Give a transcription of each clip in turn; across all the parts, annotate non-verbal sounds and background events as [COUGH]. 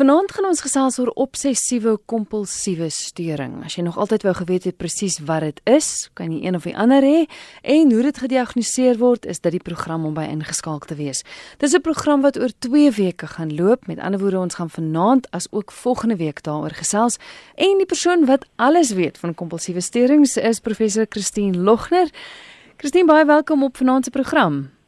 Vanaand gaan ons gesels oor obsessiewe kompulsiewe storing. As jy nog altyd wou geweet het presies wat dit is, kan jy een of die ander hê en hoe dit gediagnoseer word, is dit die program om by ingeskakel te wees. Dis 'n program wat oor 2 weke gaan loop. Met ander woorde, ons gaan vanaand as ook volgende week daaroor gesels. En die persoon wat alles weet van kompulsiewe storings is professor Christine Logner. Christine, baie welkom op vanaand se program.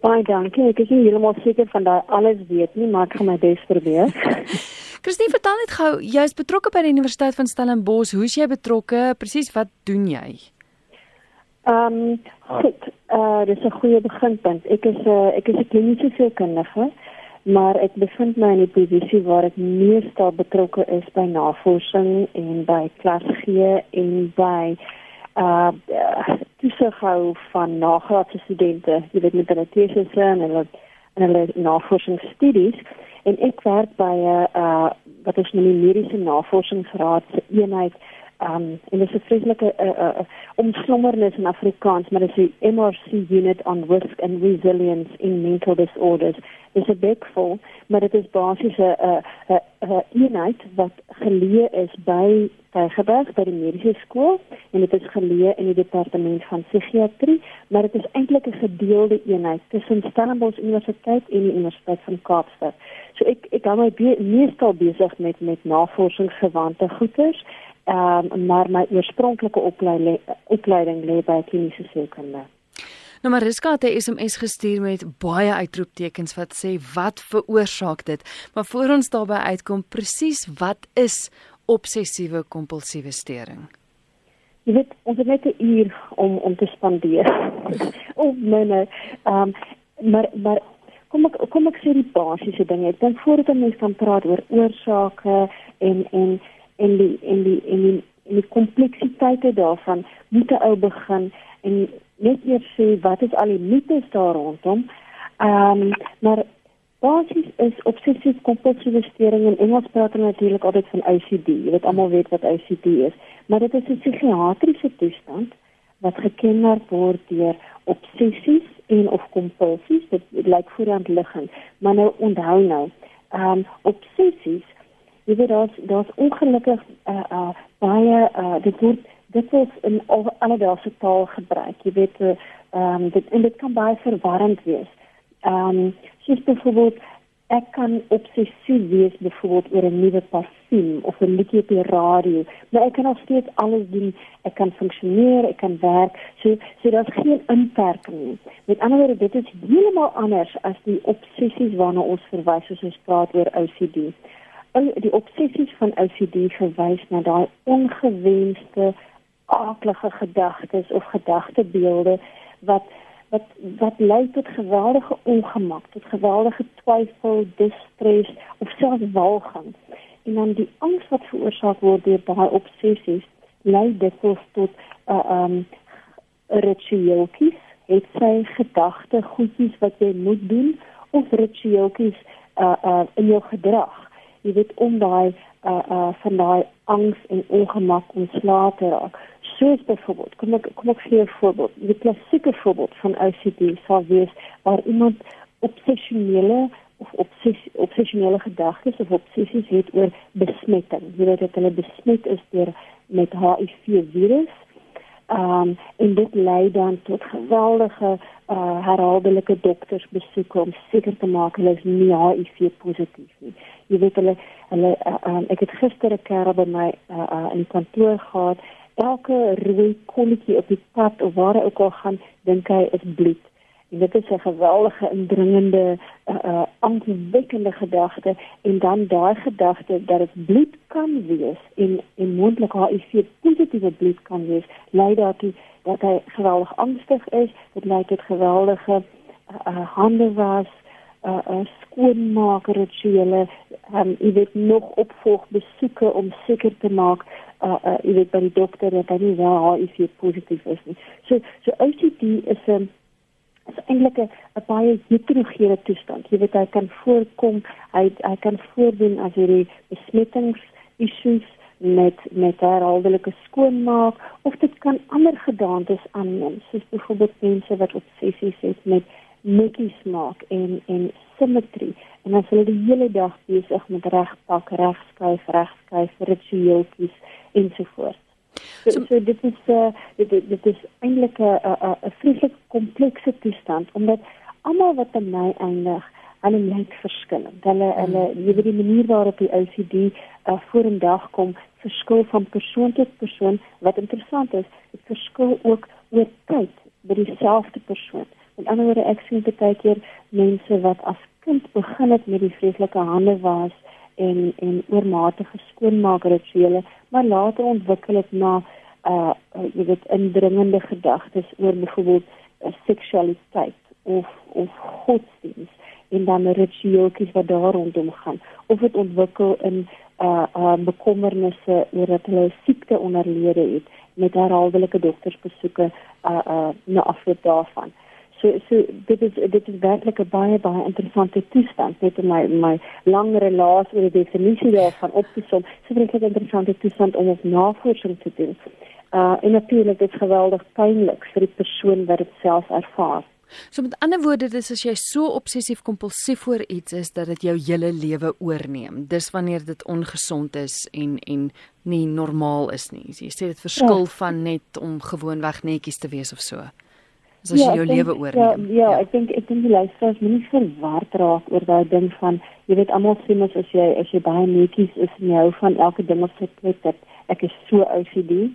Baie dankie. Ek is nie heeltemal seker van daai alles weet nie, maar ek gaan my bes probeer. [LAUGHS] Christine, vertel net gou, jy is betrokke by die Universiteit van Stellenbosch. Hoe's jy betrokke? Presies wat doen jy? Ehm, um, goed. Uh dis 'n goeie beginpunt. Ek is 'n uh, ek is 'n kliniese sielkundige, maar ek bevind my in 'n posisie waar ek meestal betrokke is by navorsing en by klas gee en by uh toesig hou van nagraadse studente, jy weet met hulle tesisse en hulle en hulle navorsingsstudies. En ek werk by 'n uh, uh wat is nou die mediese navorsingsraad se eenheid um en dit is 'n vreeslike uh, uh, omslommernis in Afrikaans, maar dit is die MRC unit on risk and resilience in mental disorders. Dit is 'n bekvol, maar dit is basies 'n 'n 'n eenheid wat geleë is by Tygerberg by die mediese skool en dit is geleë in die departement van psigiatrie, maar dit is eintlik 'n gedeelde eenheid tussen Stellenbosch Universiteit en die Universiteit van Kaapstad. So ek ek hou my be meestal besig met met navorsingsgewante goeters, ehm um, maar my oorspronklike opleiding opleiding lê by kliniese sielkunde. Nou Mariska het 'n SMS gestuur met baie uitroeptekens wat sê wat veroorsaak dit? Maar voor ons daarby uitkom, presies wat is obsessiewe kompulsiewe storing? Jy weet, ons het net 'n uur om om te spandeer. [LAUGHS] oh nee, ehm um, maar maar kom ek kom ek sê die basiese dinge. Ek dink voordat 'n mens kan praat oor oorsake en en en die en die en die en die kompleksiteite daarvan, moet 'n ou begin en net eers sê wat is al die mites daar rondom. Ehm um, maar Basies is obsessief kompulsiewe storing in Engels praat hulle natuurlik altyd van OCD. Jy weet almal weet wat OCD is, maar dit is 'n psigiatriese toestand wat gekenmerk word deur obsessies en of kompulsies. Dit lyk voorhand liggend, maar nou onthou nou, ehm um, obsessies, jy weet daar's daar's ongelukkig uh uh baie uh dit word dit word in alledaagse taal gebruik. Jy weet ehm um, dit en dit kan baie verwarrend wees. Ehm um, soos byvoorbeeld ek kan obsessief wees byvoorbeeld oor 'n nuwe parfuum of 'n liedjie op die radio, maar ek kan nog steeds alles doen. Ek kan funksioneer, ek kan werk. So so daar's geen inperking nie. Met ander woorde, dit is heeltemal anders as die obsessies waarna ons verwys as ons praat oor OCD. Die obsessies van OCD verwys na daai ongewenste aardige gedagtes of gedagtebeelde wat wat wat lei tot geweldige ongemak, tot geweldige twyfel, distress of selfs walging. En dan die angs wat veroorsaak word deur daai obsessies lei dit tot 'n uh, um ritueeltjies, het sy gedagte goedjies wat jy moet doen of ritueeltjies uh uh in jou gedrag. Jy weet om daai uh uh van daai angs en ongemak ontslae te raak. Soos byvoorbeeld kom ek kom ek gee 'n voorbeeld. Die klassieke voorbeeld van OCD sou wees waar iemand obsessionele of obsessie obsessionele gedagtes of obsessies het oor besmetting. Jy weet dat hulle besmet is deur met HIV virus um, en dit lei dan tot geweldige uh, herhaaldelike doktersbesoeke om seker te maak hulle is nie HIV positief nie jy weet hulle hulle uh, um, ek het gister 'n kerel by my uh, uh, in kantoor gehad elke rooi kolletjie op die pad of waar hy ook al gaan, dink hy is bloed. Dit is 'n geweldige indringende uh, uh aanwekkende gedagte en dan daai gedagte dat dit bloed kan wees en en moontlik HIV positiewe bloed kan wees, lei daartoe dat hy geweldig angstig is, dit lei tot geweldige uh, uh hande was uh, uh skoonmaak rituele, um, jy weet nog opvolg besoeke om seker te maak uh, uh jy weet by die dokter dat hy wel HIV positief is nie. So so OCD is 'n um, is eintlik 'n baie heterogene toestand. Jy weet hy kan voorkom, hy hy kan voordoen as hierdie besmettings issues met met herhaaldelike skoonmaak of dit kan ander gedaantes aanneem, soos byvoorbeeld mense wat obsessies het met netjies maak en en simmetrie en dan hulle die hele dag besig met regpak, regskuif, regskuif, ritueeltjies ensovoorts. So, so, dit is uh, dit, dit is eintlik 'n 'n 'n vreeslik komplekse toestand omdat almal wat by my eindig, hulle lyk verskillend. Hulle mm. hulle jy weet die manier waarop die OCD uh, vorendag kom verskil van persoon tot persoon. Wat interessant is, dit verskil ook oor tyd by dieselfde persoon. Met ander woorde, ek sien baie keer mense wat as kind begin het met die vreeslike hande was en en oormatige skoonmaak rituele, maar later ontwikkel dit na uh, uh jy weet indringende gedagtes oor byvoorbeeld uh, seksualiteit of of godsdienst en dan ritueeltjies wat daar rondom gaan of dit ontwikkel in uh uh bekommernisse oor dat hulle siekte onderlede het met herhaaldelike doktersbesoeke uh uh na afloop daarvan. So so dit is dit is werklik 'n baie baie interessante toestand net in my my lang relasie oor die definisie daarvan op te som. So dit is 'n interessante toestand om op navorsing te doen. Uh en natuurlik dit is geweldig pynlik vir die persoon wat dit self ervaar. So met ander woorde, dis as jy so obsessief kompulsief oor iets is dat dit jou hele lewe oorneem. Dis wanneer dit ongesond is en en nie normaal is nie. Jy sê dit verskil ja. van net om gewoonweg netjies te wees of so. As ja, jy jou lewe oorneem. Ja, ja, ja, ek dink ek dink die luisteraars moet nie verward raak oor daai ding van jy weet almal sê mos as jy as jy baie netjies is en jy hou van elke ding op sy plek dat ek is so OCD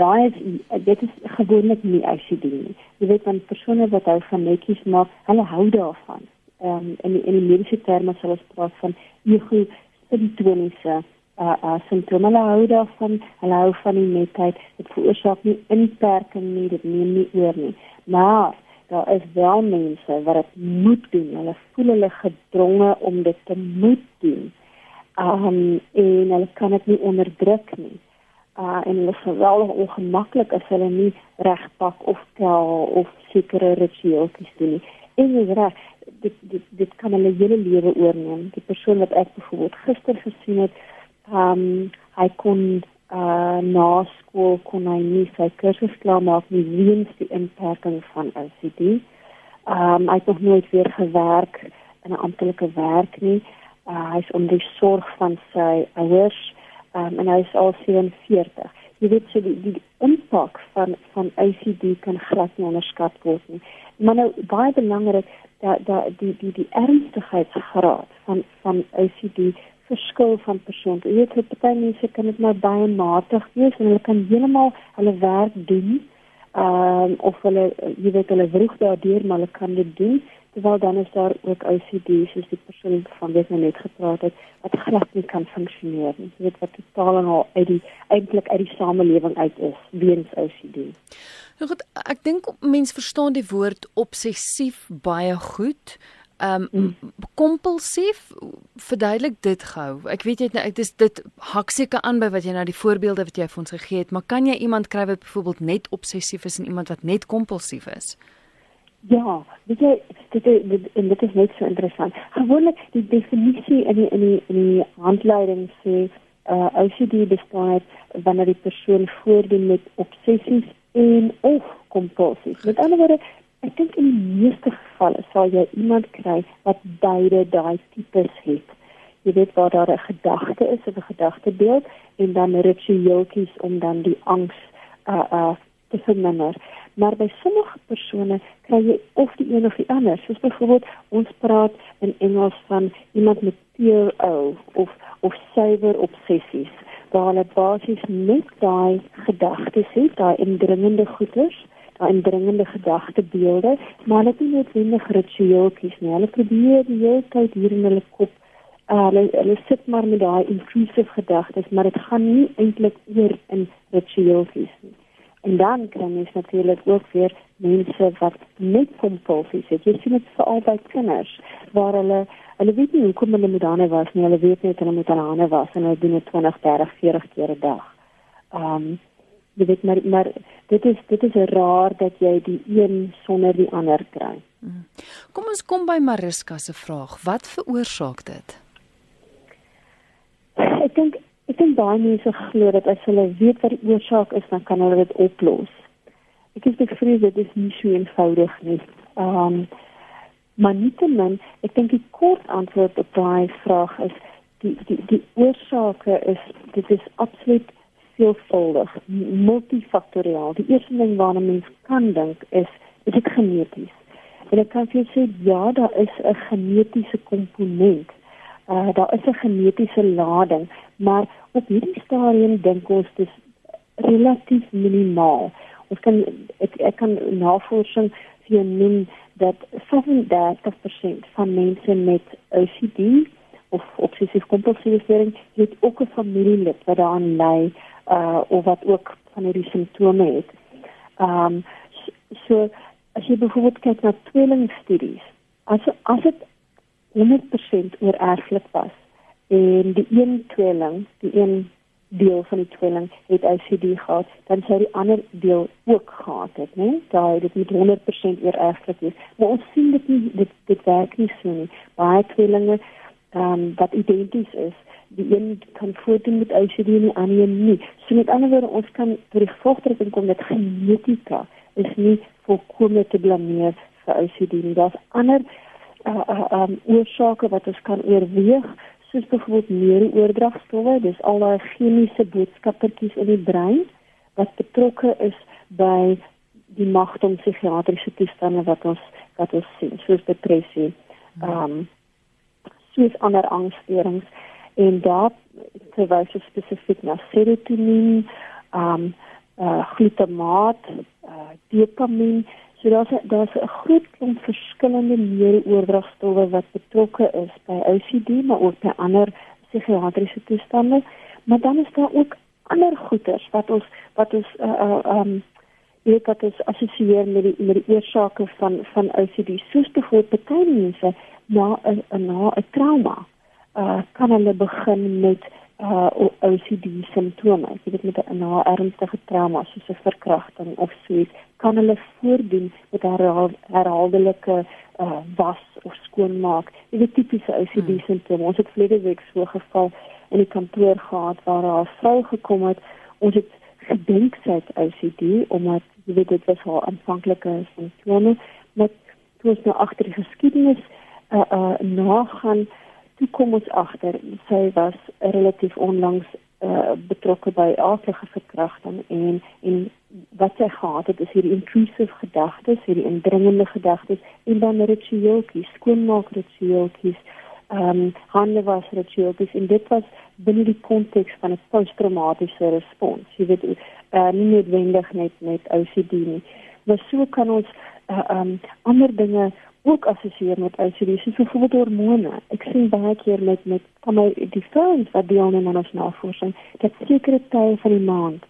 daai is dit is gewoonlik nie OCD nie. Jy weet van persone wat hou van netjies maak, hulle hou daarvan. Ehm um, in die, in die mediese terme sal ons praat van ego simptomatiese uh uh simptome hulle hou daarvan, hulle hou van die netheid. Dit veroorsaak nie inperking nie, dit neem nie oor nie. Maar daar is wel mense wat dit moet doen. Hulle voel hulle gedronge om dit te moet doen. Um, en hulle kan dit nie onderdruk nie uh en hulle is geweldig ongemaklik as hulle nie reg pak of tel of sekere rituele doen nie. En dis reg, dit dit dit kan hulle hele lewe oorneem. Die persoon wat ek byvoorbeeld gister gesien het, um, hy kon uh na skool kon hy nie sy kursus klaar maak nie weens die inperking van. Ehm um, hy het nog nooit weer gewerk in 'n amptelike werk nie. Uh, hy is onder die sorg van sy ouers um, en hy is al 47. Jy weet so die die impak van van OCD kan glad nie onderskat word nie. Maar nou baie belangrik dat dat die die die ernstigheidsgraad van van OCD verskil van persoon. Jy weet vir baie mense kan dit maar baie matig wees en hulle kan heeltemal hulle werk doen. Ehm um, of hulle jy weet hulle vroeg daardeur maar hulle kan dit doen terwyl dan is daar ook OCD soos die persoon van wie ek net gepraat het wat glad nie kan funksioneer nie. Jy weet wat totaal en al uit die eintlik uit die samelewing uit is weens OCD. Nou goed, ek dink mense verstaan die woord obsessief baie goed. Ehm um, mm. kompulsief verduidelik dit gou. Ek weet jy nou dit is dit hak seker aan by wat jy nou die voorbeelde wat jy vir ons gegee het, maar kan jy iemand kry wat byvoorbeeld net obsessief is en iemand wat net kompulsief is? Ja, weet jy, dit dit, en dit is net so interessant. Gewoonlik die definisie in die in die in die handleiding sê uh OCD beskryf wanneer die persoon voordoen met obsessies en of kompulsies. Met ander woorde, ek dink in die meeste gevalle sal jy iemand kry wat beide daai tipes het. Jy weet waar daar 'n gedagte is of 'n gedagtebeeld en dan ritueeltjies om dan die angs uh uh te verminder maar by sommige persone kry jy of die een of die ander. Soos byvoorbeeld ons praat in Engels van iemand met PO of of suiwer obsessies waar hulle basies net daai gedagtes het, daai indringende goeters, indringende gedagtebeelde, maar hulle het nie noodwendig ritueeltjies nie. Hulle probeer die hele tyd hier in hulle kop Uh, hulle hulle sit maar met daai intrusive gedagtes maar dit gaan nie eintlik oor in ritueeltjies nie. En dan kan jy natuurlik ook weer mense wat net kompulsies het. Jy sien dit veral by kinders waar hulle hulle weet nie hoekom hulle moet daarna was nie. Hulle weet net hulle moet daarna was en hulle doen dit 20, 30, 40 keer 'n dag. Ehm um, jy weet maar maar dit is dit is raar dat jy die een sonder die ander kry. Mhm. Kom ons kom by Mariska se vraag. Wat veroorsaak dit? Ek dink Ek dink baie mense glo dat as hulle weet wat die oorsaak is, dan kan hulle dit oplos. Ek is bevrees dit is nie so eenvoudig nie. Ehm um, Maar nietemin, ek dink die kort antwoord op daai vraag is die die die oorsake is dit is absoluut veelvuldig, multifaktoriaal. Die eerste ding waarna mens kan dink is is dit geneties. En ek kan vir sê ja, daar is 'n genetiese komponent. Uh daar is 'n genetiese lading, maar op hierdie stadium dink ons dis relatief minimaal. Ons kan ek, ek kan navorsing vir noem dat 35% van mense met OCD of obsessief kompulsiewe stoornis het ook 'n familielid wat daaraan ly uh of wat ook van hierdie simptome het. Ehm um, so as jy byvoorbeeld kyk na tweelingstudies, as as dit 100% oorerflik was en die een tweeling, die een deel van die tweeling het OCD gehad, dan sou die ander deel ook gehad het, né? Daai dit met 100% oorerflik is. Maar ons sien dit nie dit dit werk nie so nie. Baie tweelinge ehm um, wat identies is, die een kan voortdoen met OCD en die ander nie. So met ander woorde, ons kan tot die gevolgtrekking kom dat genetika is nie volkome te blameer vir OCD nie. Daar's ander uh uh um oorsake wat ons kan oorweeg soos byvoorbeeld neurooordragstowwe, dis al daai chemiese boodskappertjies in die brein wat betrokke is by die magte om psigiatriese toestande wat ons wat ons sien, soos depressie, ehm um, soos ander angsstoornings en daar verwys spesifiek na serotonien, ehm um, uh glutamaat, uh dopamien So daar's daar's 'n groot klomp verskillende neurooordragstowwe wat betrokke is by OCD, maar ook by ander psigiatriese toestande. Maar dan is daar ook ander goeters wat ons wat ons uh uh um weet wat ons assosieer met die met die oorsake van van OCD. Soos byvoorbeeld baie mense na 'n na 'n trauma uh kan hulle begin met uh OCD simptome. Jy weet met 'n na ernstige trauma soos 'n verkrachting of so iets, kan hulle voordoen met herhaal, herhaaldelike uh was of skoonmaak. Jy weet tipiese OCD hmm. simptome. Ons het vlede week so geval in die kantoor gehad waar 'n vrou gekom het. Ons het gedink sy het OCD omdat jy weet dit was haar aanvanklike simptome, maar toe ons nou agter die geskiedenis uh uh nagaan toe kom ons agter sy was relatief onlangs uh, betrokke by aardige verkrachting en en wat sy gehad het is hierdie intrusive gedagtes, hierdie indringende gedagtes en dan ritueeltjies, skoonmaak ritueeltjies, ehm um, hande was ritueeltjies en dit was binne die konteks van 'n posttraumatiese respons. Jy weet uh, nie noodwendig net met OCD nie. Maar so kan ons uh, um, ander dinge ook assosieer met OCD, soos byvoorbeeld hormone. Ek sien baie keer met met van my die vrouens wat deelneem aan ons navorsing, dat sekere tye van die maand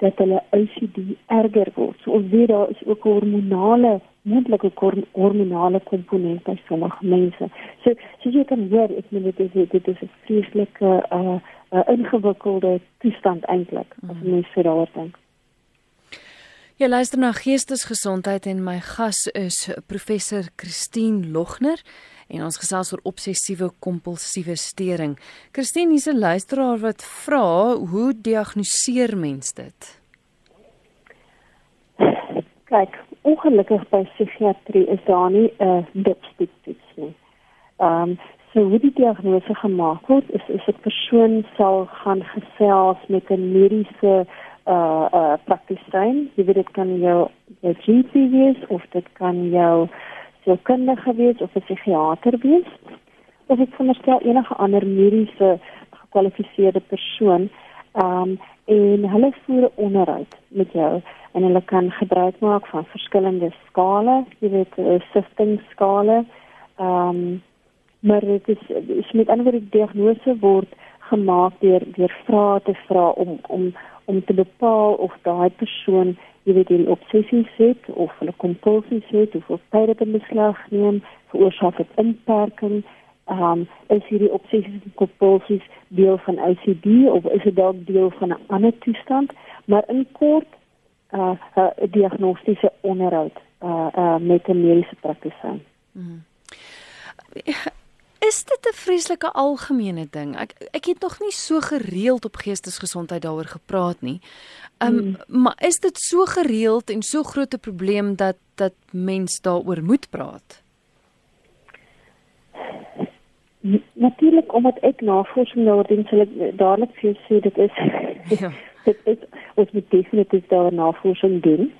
dat hulle OCD erger word. So ons weet daar is ook hormonale moontlike hormonale komponente by sommige mense. So so jy kan hoor ek meen dit is dit is 'n vreeslike uh, uh ingewikkelde toestand eintlik as mm. mense daaroor dink. Jy luister na Geestesgesondheid en my gas is professor Christine Logner en ons gesels oor obsessiewe kompulsiewe storing. Christine, hier's 'n luisteraar wat vra, hoe diagnoseer mens dit? Kyk, ongelukkig by psigiatrie is daar nie 'n uh, dipstick nie. Ehm um, so hoe die diagnose gemaak word is is 'n persoon sal gaan gesels met 'n mediese uh uh praktisyn. Jy weet dit kan jou jou GP wees of dit kan jou sielkundige wees of 'n psigiater wees. Of dit veronderstel enige ander mediese gekwalifiseerde persoon. Um en hulle voer onderhoud met jou en hulle kan gebruik maak van verskillende skale, jy weet 'n sifting skale. Um maar dit is, is met ander woorde diagnose word gemaak deur deur vrae te vra om om om te bepaal of daai persoon jy weet die obsessie het of hulle kompulsie het of of tyd in beslag neem veroorsaak dit inperking um is hierdie obsessies en kompulsies deel van OCD of is dit dalk deel van 'n ander toestand maar in kort uh 'n diagnostiese onderhoud uh uh met 'n mediese praktisyn. Mm -hmm. Is dit 'n vreeslike algemene ding? Ek ek het nog nie so gereeld op geestesgesondheid daaroor gepraat nie. Um hmm. maar is dit so gereeld en so groot 'n probleem dat dat mens daaroor moet praat? natuurlik omdat ek navorsing daaroor doen, sal ek dadelik vir jou sê dit is ja. [LAUGHS] [LAUGHS] dit is ons moet definitief daar navorsing doen.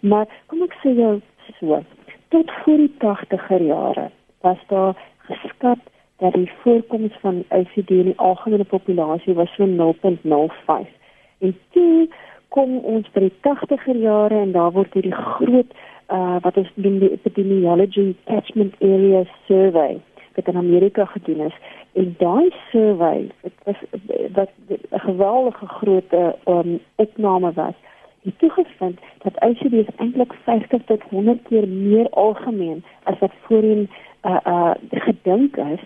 Maar kom ek sê jou so, tot voor die 80er jare was daar geskat dat die voorkoms van OCD in die algemene populasie was so 0.05. En toe kom ons by die 80er jare en daar word hierdie groot uh wat ons noem die epidemiology catchment area survey wat in Amerika gedoen is en daai survey dit was wat 'n geweldige groot um, opname was het toegevind dat OCD eintlik 50 tot 100 keer meer algemeen as wat voorheen uh uh gedink is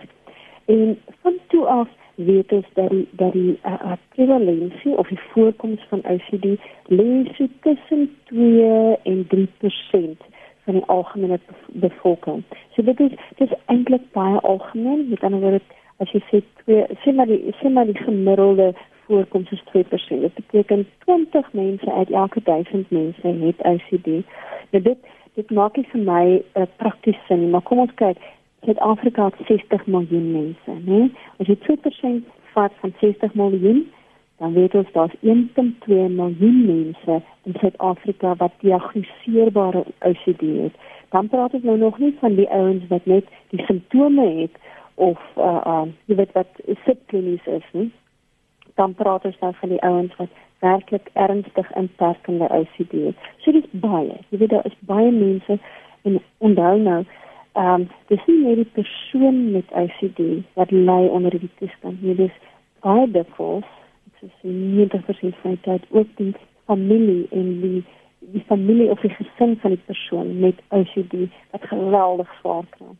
en van toe af weet ons dat die dat die uh, uh, prevalensie of die voorkoms van OCD lê so tussen 2 en 3% van die algemene bevolking. So dit is dit is eintlik baie algemeen. Met ander woorde, as jy sê twee, sê maar die sê maar die gemiddelde voorkoms is 2%. Dit beteken 20 mense uit elke 1000 mense het OCD. Nou dit dit maak dit vir my 'n uh, praktiese sin, maar kom ons kyk Suid-Afrika het 60 miljoen mense, né? As jy 2% vat van 60 miljoen, dan weet ons daar's 1.2 miljoen mense in Suid-Afrika wat diagnoseerbare OCD het. Dan praat ek nou nog nie van die ouens wat net die simptome het of uh uh jy weet wat subklinies is nie. Dan praat ons dan van die ouens wat werklik ernstig inperkende OCD het. So dis baie. Jy weet daar is baie mense en onthou nou ehm um, dis nie net die persoon met OCD wat ly onder die toestand nie, dis baie dikwels, dit is 90% van die tyd ook die familie en die die familie of die gesin van die persoon met OCD wat geweldig swaar kry.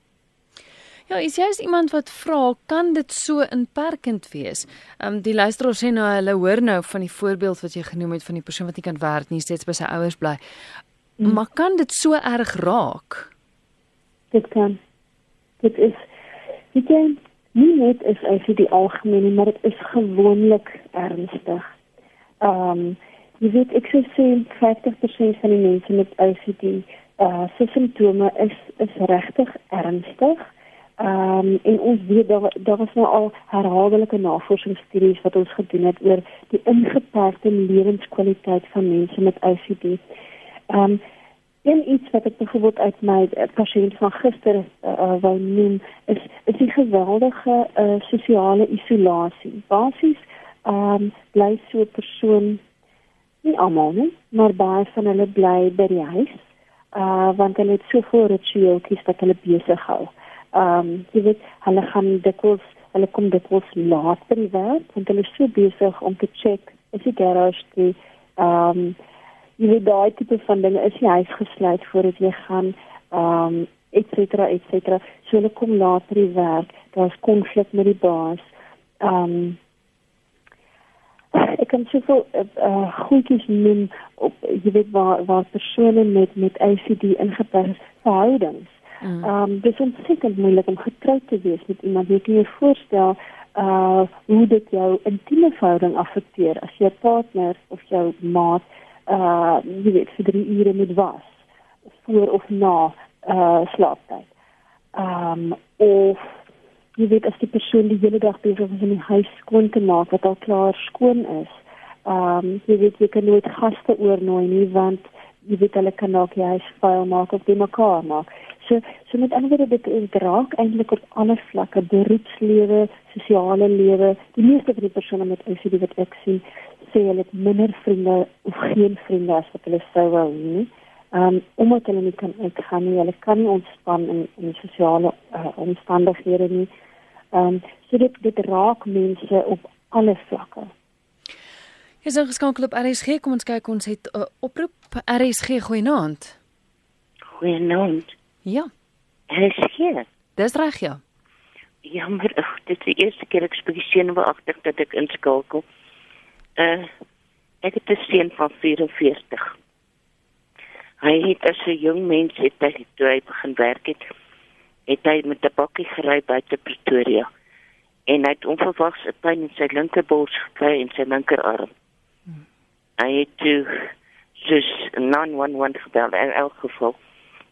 Ja, is jy iemand wat vra, kan dit so inperkend wees? Ehm um, die luisteraar sê nou hulle hoor nou van die voorbeeld wat jy genoem het van die persoon wat nie kan werk nie, steeds by sy ouers bly. Mm. Maar kan dit so erg raak? dit kan dit is weet jy nie net is as jy die algemene maar dit is gewoonlik ernstig. Ehm um, jy weet ek sou sê 50% van die mense met OCD uh eh, se simptome is is regtig ernstig. Ehm um, en ons weet daar daar was nou al herhaaldelike navorsingsstudies wat ons gedoen het oor die ingeperkte lewenskwaliteit van mense met OCD. Ehm um, een iets wat ek byvoorbeeld uit my uh, pasiënt van gister uh, wou noem is is die geweldige uh, sosiale isolasie. Basies ehm um, bly so 'n persoon nie almal nie, maar baie van hulle bly by die huis. Uh want hulle het soveel ritueeltjies wat hulle besig hou. Ehm um, jy weet hulle gaan dikwels hulle kom dikwels laat by die werk want hulle is so besig om te check is die garage die ehm um, jy weet daai tipe van dinge is nie huis gesluit voordat jy gaan ehm um, et cetera et cetera so hulle kom later die werk daar's konflik met die baas ehm um, ek kan sê vir uh, goedjies noem op jy weet waar waar persone met met ACD ingepas verhoudings. Ehm um, dis ontsettend moeilik om getroud te wees met iemand jy voorstel uh hoe dit jou intieme verhouding affekteer as jou partner of jou maat uh jy weet vir 3 ure moet was voor of na uh slaaptyd. Um of jy weet as die persoon die hele dag besig is om die huis skoon te maak wat al klaar skoon is. Um jy weet jy kan nooit gaste oornooi nie want jy weet hulle kan ook die huis vuil maak of die mekaar maak. So so met ander woorde dit raak eintlik op alle vlakke beroepslewe, sosiale lewe, die meeste van die persone met OCD wat ek sien sê hulle het minder vriende of geen vriende as wat hulle sou wou hê. Um omdat hulle nie kan uitgaan nie, hulle kan nie ontspan in in sosiale uh, omstandighede nie. Um so dit dit raak mense op alle vlakke. Jy sê geskakel op RSG, kom ons kyk ons het 'n uh, oproep RSG goeienaand. Goeienaand. Ja. RSG. Dis reg ja. Jammer, dit is die eerste keer ek spesiaal wagtig dat ek inskakel uh ek het 'n seun van 44. Hy het as 'n jong mens het hy toe hy begin werk het, het hy met 'n bakkie gery buite Pretoria en hy het onverwags 'n pyn in sy linkerbors gekry en sy linkerarm. Hmm. Hy het toe dus 911 gebel in elk geval.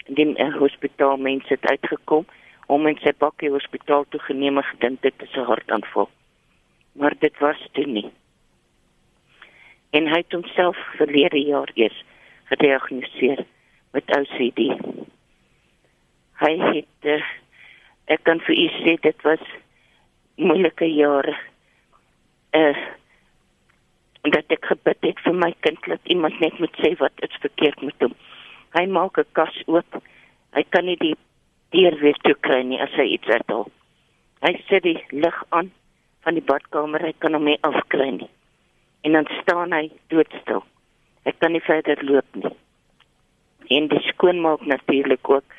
Die uh, hospitaal mense het uitgekom om in sy bakkie hospitaal toe geneem en gedink dit is 'n hartaanval. Maar dit was dit nie. En hy het homself verlede jaar eers gediagnoseer met OCD. Hy het uh, ek kan vir u sê dit was moeilike jare. Eh uh, dat ek gebid het vir my kind dat iemand net moet sê wat is verkeerd met hom. Hy maak 'n kas oop. Hy kan nie die deur weer toe kry nie as hy iets uithaal. Hy sit die lig aan van die badkamer, hy kan hom nie afkry nie. En dan staan hy doodstil. Hy kan nie verder loop nie. En die skoonmaak natuurlik ook.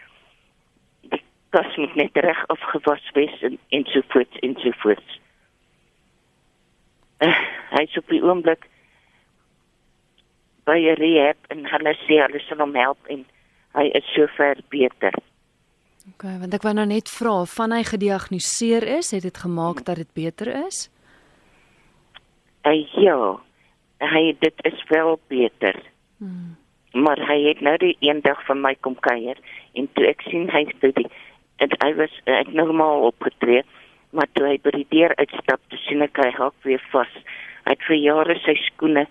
Die kas moet net reg afgewas wees en ensovoorts ensovoorts. Uh, hy is op die oomblik by 'n rehab en hulle sê hulle sal hom help en hy is sover beter. OK, want ek wou nou net vra van hy gediagnoseer is, het dit gemaak dat dit beter is? Uh, ja, hy dit is wel beter. Hmm. Maar hy het nou die eendag van my kom kuier en toe ek sien hy studie en hy was ek normaal opgetree maar toe hy by die deur uitstap, toe sien ek hy hak weer vas. Hy het vir jare sy skoene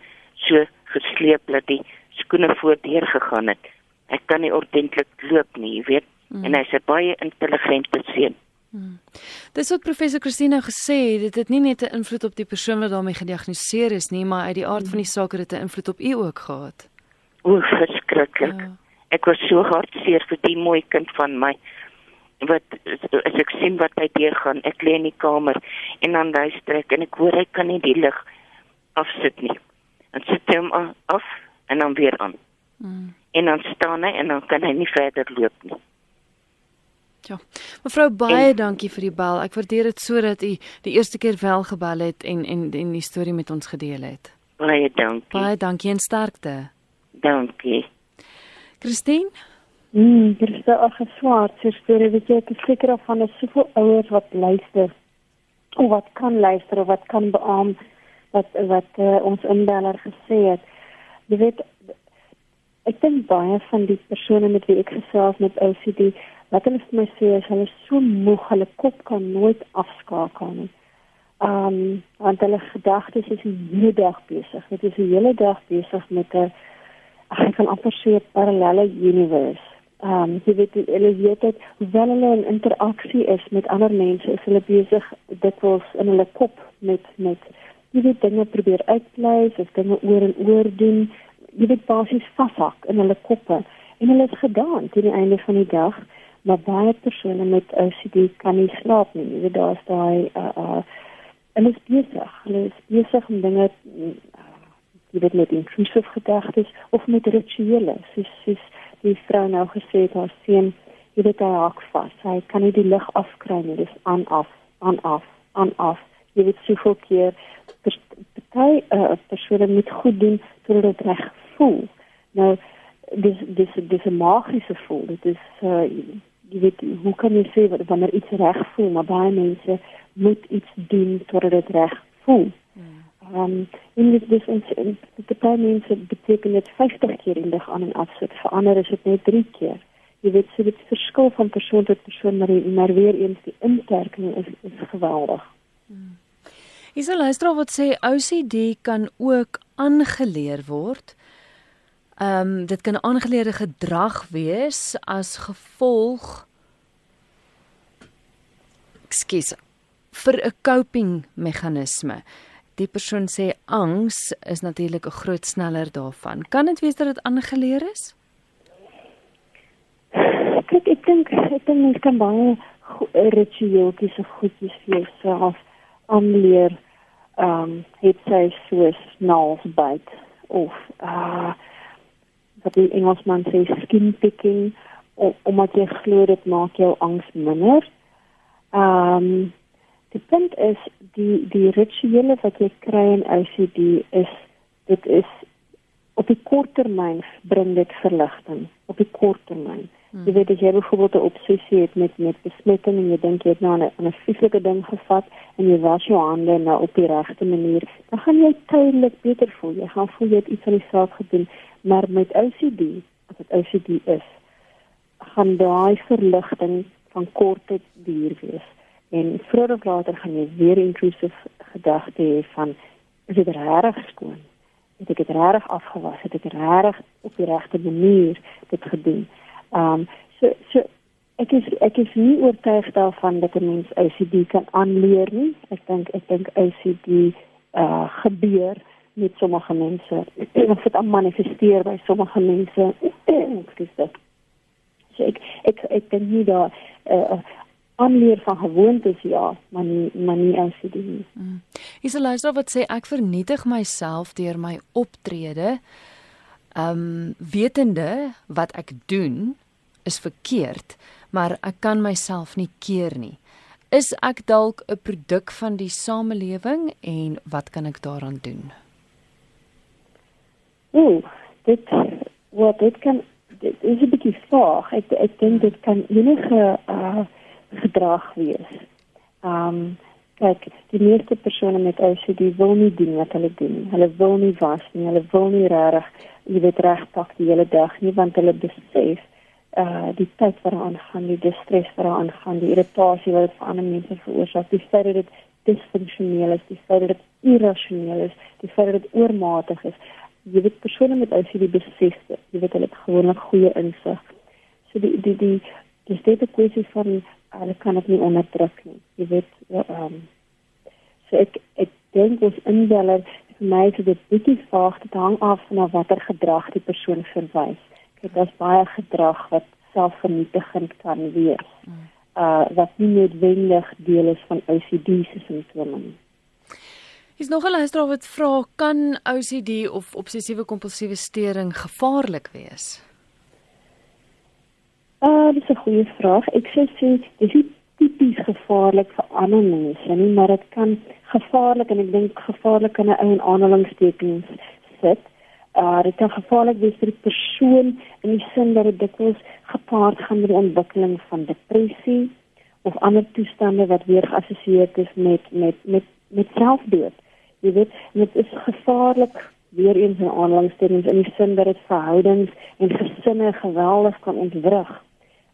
so gesleep dat die skoene voordeur gegaan het. Hy kan nie ordentlik loop nie, jy weet. Mm. En hy's 'n baie intelligente seun. Mm. Dis wat professor Christina gesê het, dit het nie net 'n invloed op die persoon wat daarmee gediagnoseer is nie, maar uit die aard van die saak het dit 'n invloed op u ook gehad. O, verskriklik. Ja. Ek was so hartseer vir die mooi kind van my wat as ek sien wat hy deur gaan, ek lê in die kamer en dan luister ek en ek hoor hy kan nie die lig afsit nie. En sit hom af en dan weer aan. Mm. En dan staan hy en dan kan hy nie verder loop nie. Ja. Mevrou baie en, dankie vir die bel. Ek waardeer dit sodat u die eerste keer wel gebel het en en en die storie met ons gedeel het. Baie dankie. Baie dankie en sterkte. Dankie. Christine Mm, dit is 'n geswaard storie wat jy seker of van 'n soveel ouers wat luister of wat kan luister of wat kan beam wat wat uh, ons inbeller gesê het. Jy weet ek dink baie van die persone met wie ek gesels met OCD wat hulle vir my sê is hulle so moeg, hulle kop kan nooit afskakel nie. Ehm um, want hulle gedagtes is die hele dag besig. Dit is die hele dag besig met 'n ek kan amper sê 'n parallelle universe ehm um, jy weet hulle weet dat hoewel hulle in interaksie is met ander mense, is hulle besig dikwels in hulle kop met met jy weet dinge probeer uitpleis of dinge oor en oor doen. Jy weet basies vashak in hulle koppe. En hulle is gedaan teen die einde van die dag, maar baie persone met OCD kan nie slaap nie. Jy weet daar's daai uh uh hulle is besig, hulle is besig om dinge uh, jy weet met intrusive gedagtes of met rituele, soos soos die vrou nou gesê haar seun jy weet hy hak vas. Hy kan nie die lig afkry nie. Dis aan af aan af aan af. Jy weet soveel keer party uh, persone moet goed doen sodat dit reg voel nou dis dis dis 'n magiese dit is uh, jy weet hoe kan jy sê wat wanneer iets reg voel maar baie mense moet iets doen sodat dit reg voel Ehm um, in dit dis ons die paar mense beteken dit 50 keer in dag aan en af sit. Vir ander is dit net 3 keer. Jy weet so dit verskil van persoon tot persoon maar maar weer eens die inperking is is geweldig. Hmm. Is 'n luisteraar wat sê OCD kan ook aangeleer word. Ehm um, dit kan aangeleerde gedrag wees as gevolg Ekskuus vir 'n coping meganisme. Die persoon sê angs is natuurlik 'n groot sneller daarvan. Kan dit wees dat dit aangeleer is? Kyk, ek dink ek dink mens kan baie ritueeltjies of goedjies vir jouself aanleer. Ehm um, het sy soos nails byt of uh wat die Engelsman sê skin picking omdat jy glo dit maak jou angs minder. Ehm um, Die punt is die die rituele wat jy kry in OCD is dit is op die kort termyn bring dit verligting op die kort termyn. Hmm. Jy weet jy byvoorbeeld 'n obsessie het met met besmetting en jy dink jy het nou 'n 'n fisiese ding gevat en jy was jou hande nou op die regte manier, dan gaan jy tydelik beter voel. Jy gaan voel jy het iets aan saak gedoen, maar met OCD, as dit OCD is, gaan daai verligting van korte duur wees. En vroeër of later gaan jy weer inclusive gedagte hê van is dit reg skoon? Het ek dit reg afgewas? Het ek reg op die regte manier dit gedoen? Ehm um, so so ek is ek is nie oortuig daarvan dat 'n mens OCD kan aanleer nie. Ek dink ek dink uh eh, gebeur met sommige mense. [CLEARS THROAT] Dit word aan manifesteer by sommige mense. [CLEARS THROAT] Ekskuus. So ek ek ek dink nie daar uh aanleer van gewoontes ja, maar nie maar nie OCD nie. Mm. Is luister wat sê ek vernietig myself deur my optrede. Um wetende wat ek doen is verkeerd, maar ek kan myself nie keer nie. Is ek dalk 'n produk van die samelewing en wat kan ek daaraan doen? Ooh, dit wat dit kan dit is 'n bietjie vaag. Ek ek dink dit kan enige uh gedrag wees. Um kyk, die meeste persone met OCD wil nie doen wat hulle doen. Hulle wil nie was nie, hulle wil nie reg, jy weet reg pak die hele dag nie want hulle besef uh die tyd wat aan gaan, die stres wat aan gaan, die irritasie wat dit vir ander mense veroorsaak, die feit dat dit disfunksioneel is, die feit dat dit irrasioneel is, die feit dat dit oormatig is. Jy weet persone met OCD besef dit. Jy weet hulle het gewoonlik goeie insig. So die die die dis dit 'n kwessie van hulle kan dit nie onderdruk nie. Jy weet ehm um, so ek ek dink ons inbeller vir my is dit bietjie vaag dit hang af van watter gedrag die persoon verwys dit is baie gedrag wat selfvernietigend kan wees. Mm. Uh wat nie noodwendig deel is van OCD se simptome nie. Is nog 'n luisteraar wat vra kan OCD of obsessiewe kompulsiewe storing gevaarlik wees? Uh dis 'n goeie vraag. Ek sê sê dis nie tipies gevaarlik vir ander mense nie, maar dit kan gevaarlik en ek dink gevaarlik in 'n ou aanhalingstekens sit uh dit kan gevaarlik wees vir die persoon in die sin dat dit dikwels gepaard gaan met die ontwikkeling van depressie of ander toestande wat weer geassosieer is met met met met selfdood. Jy weet, dit is gevaarlik weer eens in aanlangstellings in die sin dat dit verhoudings en gesinne geweldig kan ontwrig.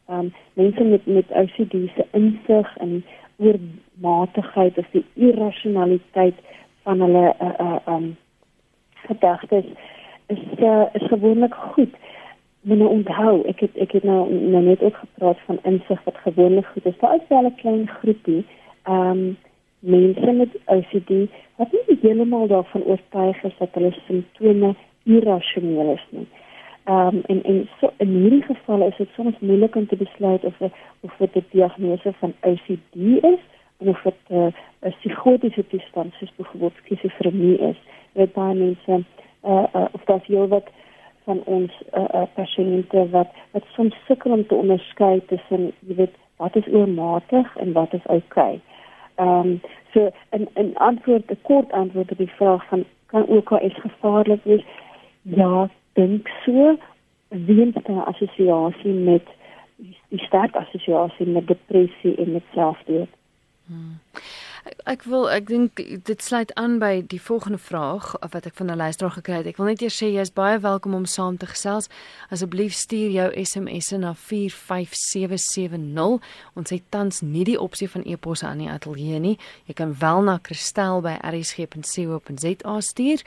Um mense met met OCD se insig en oormatigheid of die irrasionaliteit van hulle uh uh um gedagtes is uh, is gewoonlik goed. Menne onthou, ek het ek het nou, nou net ook gepraat van insig wat gewoonlik goed is. Daar is wel 'n klein groepie, um, mense met OCD wat nie heeltemal daarvan oortuig is dat hulle simptome irrasioneel is nie. Ehm um, en en so in hierdie geval is dit soms moeilik om te besluit of of dit 'n diagnose van OCD is of dit uh, 'n psigotiese toestand soos byvoorbeeld skizofrenie is. Dit baie mense uh, uh, of dat jy wat van ons uh, uh, pasiënte wat wat soms sukkel om te onderskei tussen jy weet wat is oormatig en wat is oukei. Okay. Ehm um, so in in antwoord 'n kort antwoord op die vraag van kan OKS gevaarlik wees? Ja, dink so. Weens 'n assosiasie met die sterk assosiasie met depressie en met selfdood. Hmm. Ek wil ek dink dit sluit aan by die volgende vraag wat ek van 'n luisteraar gekry het. Ek wil net eers sê jy is baie welkom om saam te gesels. Asseblief stuur jou SMS'e na 45770. Ons het tans nie die opsie van e-posse aan die ateljee nie. Jy kan wel na kristel@rsg.co.za stuur.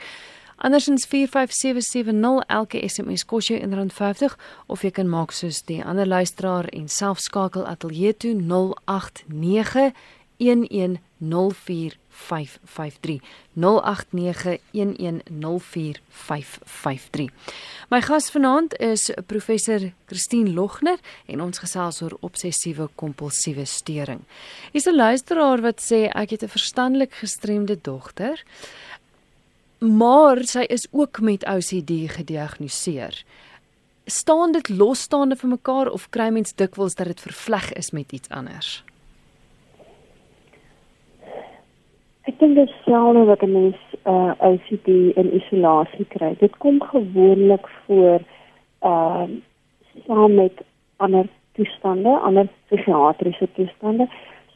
Andersins 45770 elke SMS kos jou R1.50 of jy kan maak soos die ander luisteraar en self skakel ateljee toe 089 11 0891104553 My gas vanaand is professor Christine Logner en ons gesels oor obsessiewe kompulsiewe storing. Hier's 'n luisteraar wat sê ek het 'n verstandelik gestremde dogter, maar sy is ook met OCD gediagnoseer. Staan dit losstaande vir mekaar of kry mens dikwels dat dit vervleg is met iets anders? Ek dink dit selfde wat 'n mens uh OCD in isolasie kry. Dit kom gewoonlik voor uh saam met ander toestande, ander psigiatriese toestande.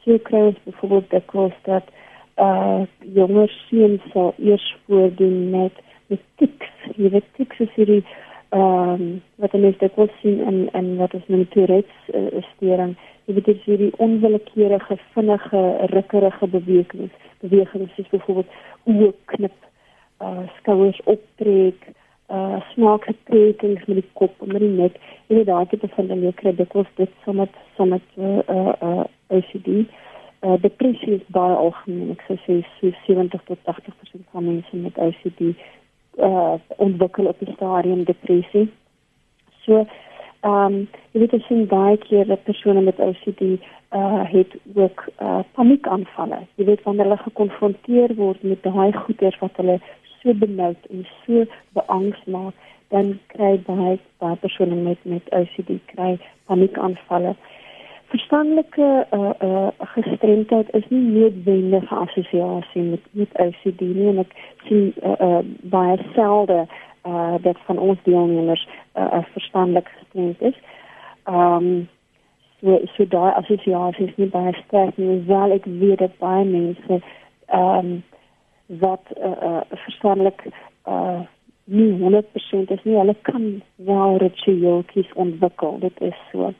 So kry ons byvoorbeeld kos dat uh jonger seuns sal eers voordoen met met tics. Jy weet tics is hierdie ehm um, wat mense dit wil sien in in wat ons noem Tourette uh, stering. Jy weet dit is hierdie onwillekeurige, vinnige, rukkerige bewegings, bewegings soos byvoorbeeld oë knip, uh skouers optrek, uh snaakgetrekkings met die kop en met die nek. Jy weet daai tipe van dinge kry dikwels dit sommer sommer uh uh OCD. Uh depressie is baie algemeen. Ek sê so 70 tot 80% van mense met OCD uh ontwikkel op die stadium depressie. So Ehm um, jy weet as jy baie keer dat persone met OCD uh het ook uh paniekaanvalle. Jy weet wanneer hulle gekonfronteer word met daai goeters wat hulle so benoud en so beangs maak, dan kry baie baie persone met met OCD kry paniekaanvalle. Verstandelike uh uh gestremdheid is nie noodwendig geassosieer met met OCD nie en ek sien uh, uh baie selde uh dat van ons deelnemers uh, verstandelik gestremd is. Ehm um, so so daai assosiasie is nie baie sterk nie, wel ek weet dat baie mense ehm um, wat uh, uh verstandelik uh nie 100% is nie, hulle kan wel ritueeltjies ontwikkel. Dit is so.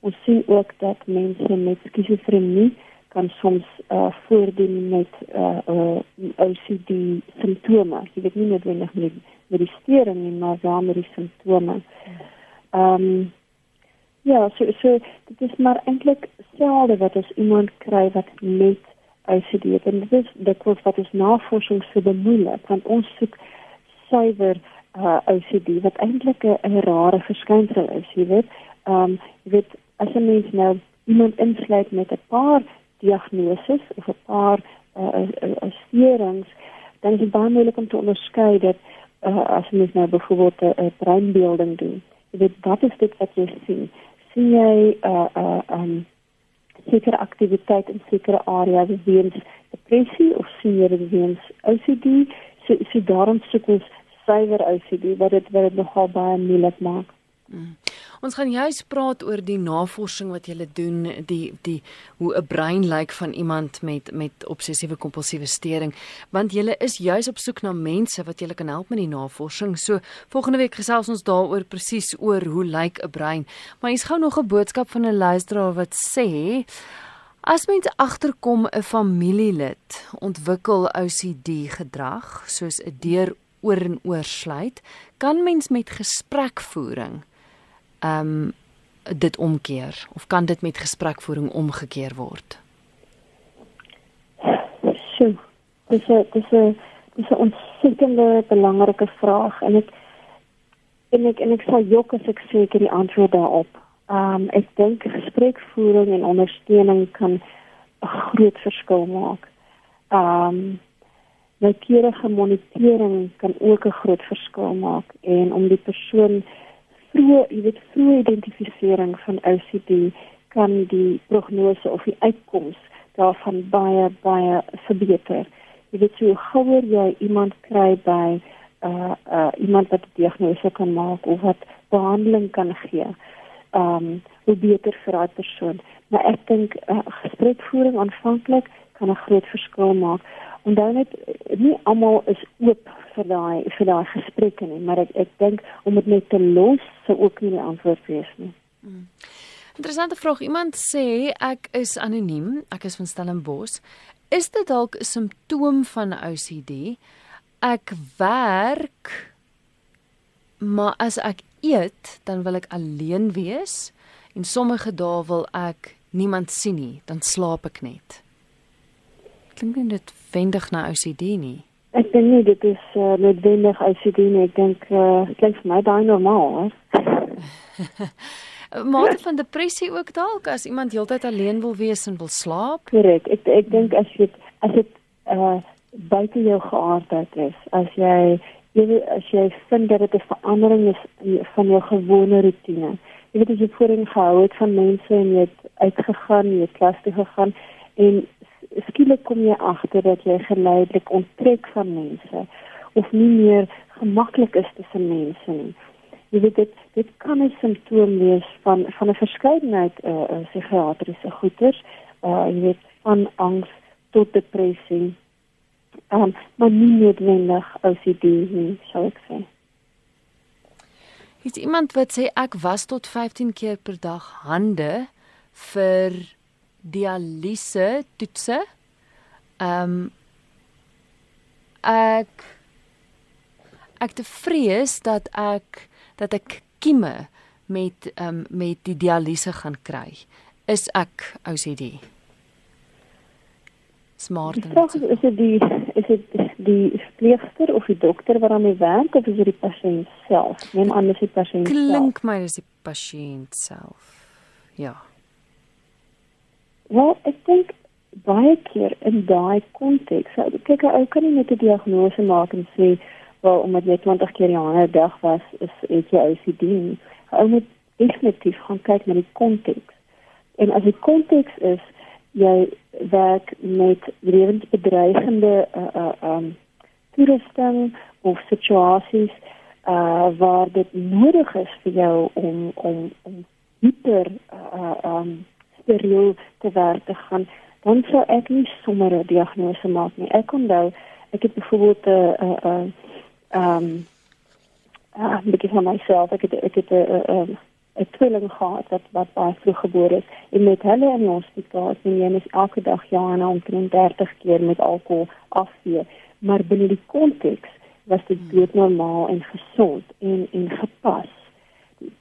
Ons sien ook dat mense met skizofrenie kan soms uh voordien met uh, uh OCD simptome. Jy weet nie noodwendig met met die stering nie, maar wel met die simptome. Ehm um, ja, so so dit is maar eintlik selde wat as iemand kry wat net OCD het en dit is dit wat wat ons navorsing so bemoeilik want ons soek suiwer uh, OCD wat eintlik 'n rare verskynsel is, jy weet. Ehm um, jy weet as 'n mens nou iemand insluit met 'n paar diagnoses of 'n paar uh, uh, sterings, dan is dit baie moeilik om te onderskei dat uh, as jy nou byvoorbeeld 'n uh, breinbeelding doen. Jy weet wat is dit wat jy sien? Sien jy 'n uh, uh, um sekere aktiwiteit in sekere areas weens depressie of sien jy dit weens OCD? So so daarom soek ons suiwer OCD wat dit wat dit nogal baie moeilik maak. Mm. Ons gaan juis praat oor die navorsing wat julle doen, die die hoe 'n brein lyk van iemand met met obsessiewe kompulsiewe stering, want julle is juis op soek na mense wat julle kan help met die navorsing. So volgende week gesels ons daaroor presies oor hoe lyk 'n brein. Maar hier's gou nog 'n boodskap van 'n luisteraar wat sê As mens agterkom 'n familielid ontwikkel OCD gedrag soos 'n deur oor en oor sluit, kan mens met gesprekvoering ehm um, dit omkeer of kan dit met gesprekvoering omgekeer word? So, dis 'n dis 'n dis 'n ontsettende belangrike vraag en ek en ek en ek sal jok as ek seker die antwoord daarop. Ehm um, ek dink gesprekvoering en ondersteuning kan 'n groot verskil maak. Ehm um, noukeurige monitering kan ook 'n groot verskil maak en om die persoon vroeë, jy weet, vroeë identifisering van OCD kan die prognose of die uitkoms daarvan baie baie verbeter. Jy weet, hoe gouer jy iemand kry by uh uh iemand wat 'n diagnose kan maak of wat behandeling kan gee, um hoe beter vir daai persoon. Maar ek dink uh, gesprekvoering aanvanklik kan 'n groot verskil maak. Onthou net nie almal is oop vir daai vir daai gesprekke nie, maar ek ek dink om dit net te los sou ook nie die antwoord wees nie. Hmm. Interessante vraag. Iemand sê ek is anoniem, ek is van Stellenbosch. Is dit dalk 'n simptoom van OCD? Ek werk maar as ek eet, dan wil ek alleen wees en sommige dae wil ek niemand sien nie, dan slaap ek net klink nie dit wendig na OCD nie. Ek dink nie dit is uh, noodwendig OCD nie. Ek dink uh, dit klink vir my baie normaal. [LAUGHS] maar van depressie ook dalk as iemand heeltyd alleen wil wees en wil slaap. Korrek. Ek ek dink as jy as dit uh buite jou geaardheid is, as jy jy as jy vind dat dit 'n verandering is van jou gewone rotine. Jy weet as jy voorheen gehou het van mense en jy het uitgegaan, jy het klas toe gegaan en skielik kom jy agter dat jy geleidelik onttrek van mense of nie meer gemaklik is tussen mense nie. Jy weet dit dit kan 'n simptoom wees van van 'n verskeidenheid eh uh, psigiatriese goeters, eh uh, jy weet van angs tot depressie. Ehm um, maar nie noodwendig OCD nie, sou ek sê. Is iemand wat sê ek was tot 15 keer per dag hande vir dialyse toetse. Ehm um, ek ek te vrees dat ek dat ek kieme met ehm um, met die dialyse gaan kry. Is ek OCD? Smart. Vraag is dit die is dit die verpleegster of die dokter wat aan die werk of is dit die pasiënt self? Neem aan dis die pasiënt self. Klink my dis die pasiënt self. Ja. Wel, ek dink baie keer in daai konteks, kyk ou kan nie net 'n diagnose maak en sê wel omdat jy 20 keer die ander dag was, is het jy OCD. Ou moet definitief gaan kyk na die konteks. En as die konteks is jy werk met lewensbedreigende uh uh um toerusting of situasies uh waar dit nodig is vir jou om om om hyper uh um stereo te werk te gaan dan sou ek nie sommer 'n diagnose maak nie. Ek onthou ek het byvoorbeeld 'n uh uh um uh bietjie van myself ek het ek het 'n uh, 'n tweeling gehad wat wat baie vroeg gebore is. En met hulle in die hospitaal sien jy net elke dag Johanna omtrent 30 keer met alkohol afvee. Maar binne die konteks was dit dood normaal en gesond en en gepas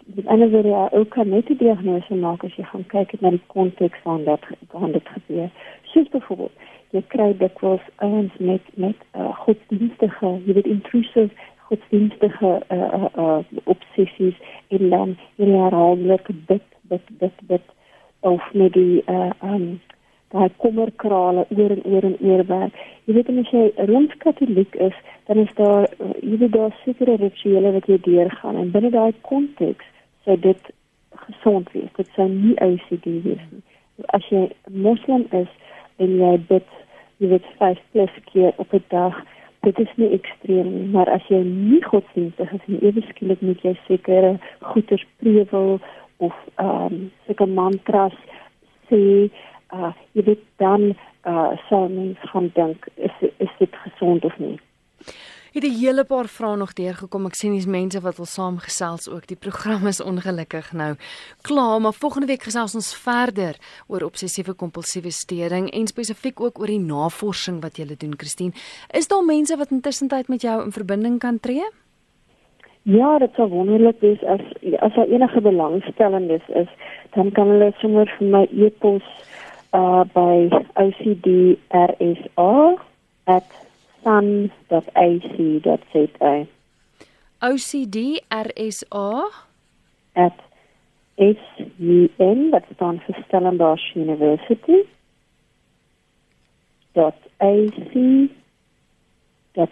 met ander woorde ja, ook kan net 'n diagnose maak as jy gaan kyk na die konteks van dat van dit gebeur. Soos byvoorbeeld jy kry dikwels ouens met met uh, godsdienstige jy weet intrusive godsdienstige uh, uh, uh, obsessies en dan hierdie herhaaldelike bid bid bid bid of met die uh, um, daai kommerkrale oor en oor en oor werk. Jy weet as jy rooms-katoliek is, dan is daar uh, jy weet daar sekere rituele wat jy deurgaan en binne daai konteks sou dit gesond wees. Dit sou nie OCD wees nie. As jy moslim is en jy bid jy weet 5 plus keer op 'n dag dit is nie ekstreem nie, maar as jy nie godsdienstig is en ewe skielik moet jy sekere goeie prewel of ehm um, sekere mantras sê, uh, jy weet dan uh, sou mens gaan dink is is dit gesond of nie het 'n hele paar vrae nog deurgekom. Ek sien dis mense wat wil saamgesels ook. Die program is ongelukkig nou klaar, maar volgende week gesels ons verder oor obsessiewe kompulsiewe stering en spesifiek ook oor die navorsing wat jy doen, Christine. Is daar mense wat intussen tyd met jou in verbinding kan tree? Ja, dit sou wonderlik wees as as daar enige belangstellendes is, dan kan hulle sommer vir my e-pos uh by OCDRSA@ sun.ac.za. OCD RSA at SUN wat staan vir Stellenbosch University. dot AC dot